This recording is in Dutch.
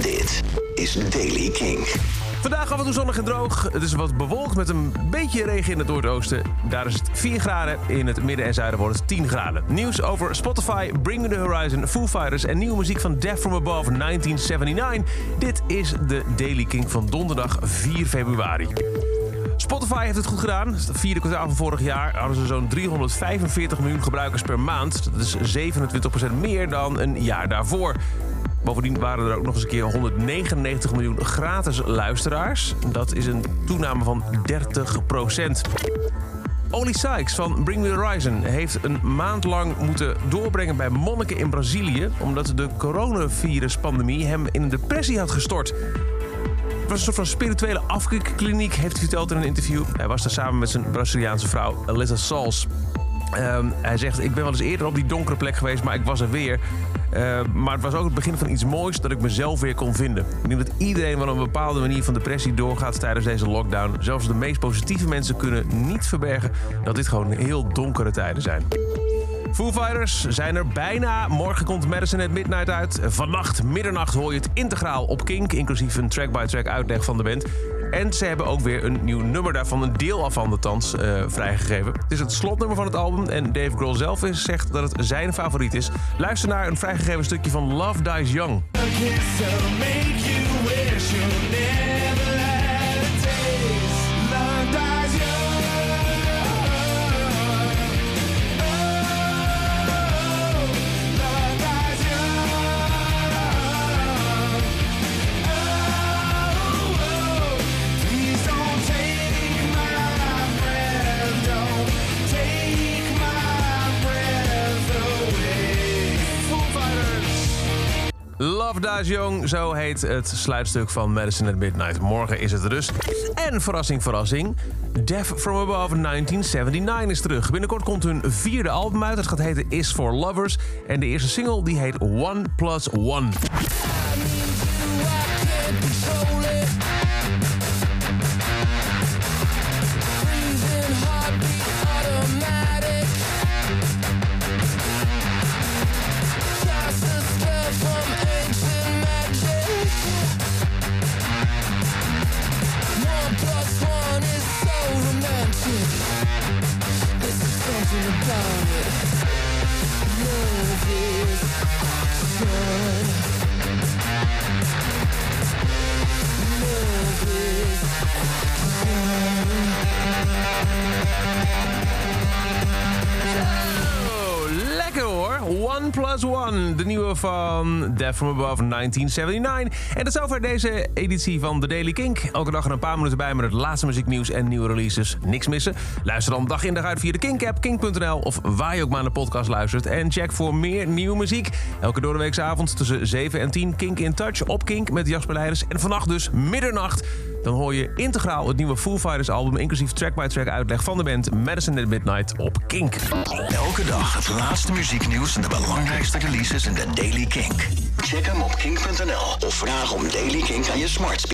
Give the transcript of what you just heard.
Dit is Daily King. Vandaag af en toe zonnig en droog. Het is wat bewolkt met een beetje regen in het noordoosten. Daar is het 4 graden. In het midden en zuiden wordt het 10 graden. Nieuws over Spotify, Bring The Horizon, Foo Fighters... en nieuwe muziek van Death From Above 1979. Dit is de Daily King van donderdag 4 februari. Spotify heeft het goed gedaan. Het vierde kwartaal van vorig jaar hadden ze zo'n 345 miljoen gebruikers per maand. Dat is 27% meer dan een jaar daarvoor. Bovendien waren er ook nog eens een keer 199 miljoen gratis luisteraars. Dat is een toename van 30% Oli Sykes van Bring Me The Horizon heeft een maand lang moeten doorbrengen bij monniken in Brazilië... omdat de coronaviruspandemie hem in een depressie had gestort. Het was een soort van spirituele afkikkliniek, heeft hij verteld in een interview. Hij was daar samen met zijn Braziliaanse vrouw, Alyssa Sals. Ehm, hij zegt, ik ben wel eens eerder op die donkere plek geweest, maar ik was er weer. Uh, maar het was ook het begin van iets moois dat ik mezelf weer kon vinden. Ik denk dat iedereen wel een bepaalde manier van depressie doorgaat tijdens deze lockdown. Zelfs de meest positieve mensen kunnen niet verbergen dat dit gewoon heel donkere tijden zijn. Foo Fighters zijn er bijna. Morgen komt Madison at Midnight uit. Vannacht, middernacht, hoor je het integraal op Kink... inclusief een track-by-track uitleg van de band. En ze hebben ook weer een nieuw nummer daarvan, een deel af van de thans, uh, vrijgegeven. Het is het slotnummer van het album en Dave Grohl zelf is, zegt dat het zijn favoriet is. Luister naar een vrijgegeven stukje van Love Dies Young. Love Dies zo heet het sluitstuk van Madison at Midnight. Morgen is het dus. En verrassing, verrassing. Death From Above 1979 is terug. Binnenkort komt hun vierde album uit. Het gaat heten Is For Lovers. En de eerste single die heet One Plus One. One Plus One, de nieuwe van Death From Above 1979. En dat is over deze editie van The Daily Kink. Elke dag er een paar minuten bij met het laatste muzieknieuws en nieuwe releases. Niks missen. Luister dan dag in dag uit via de Kink-app, kink.nl of waar je ook maar naar de podcast luistert. En check voor meer nieuwe muziek. Elke doordeweekse avond tussen 7 en 10 Kink in Touch op Kink met Jasper Leiders. En vannacht dus middernacht dan hoor je integraal het nieuwe Foo Fighters album... inclusief track-by-track uitleg van de band Madison at Midnight op Kink. Elke dag het laatste muzieknieuws en de belangrijkste releases in de Daily Kink. Check hem op kink.nl of vraag om Daily Kink aan je smart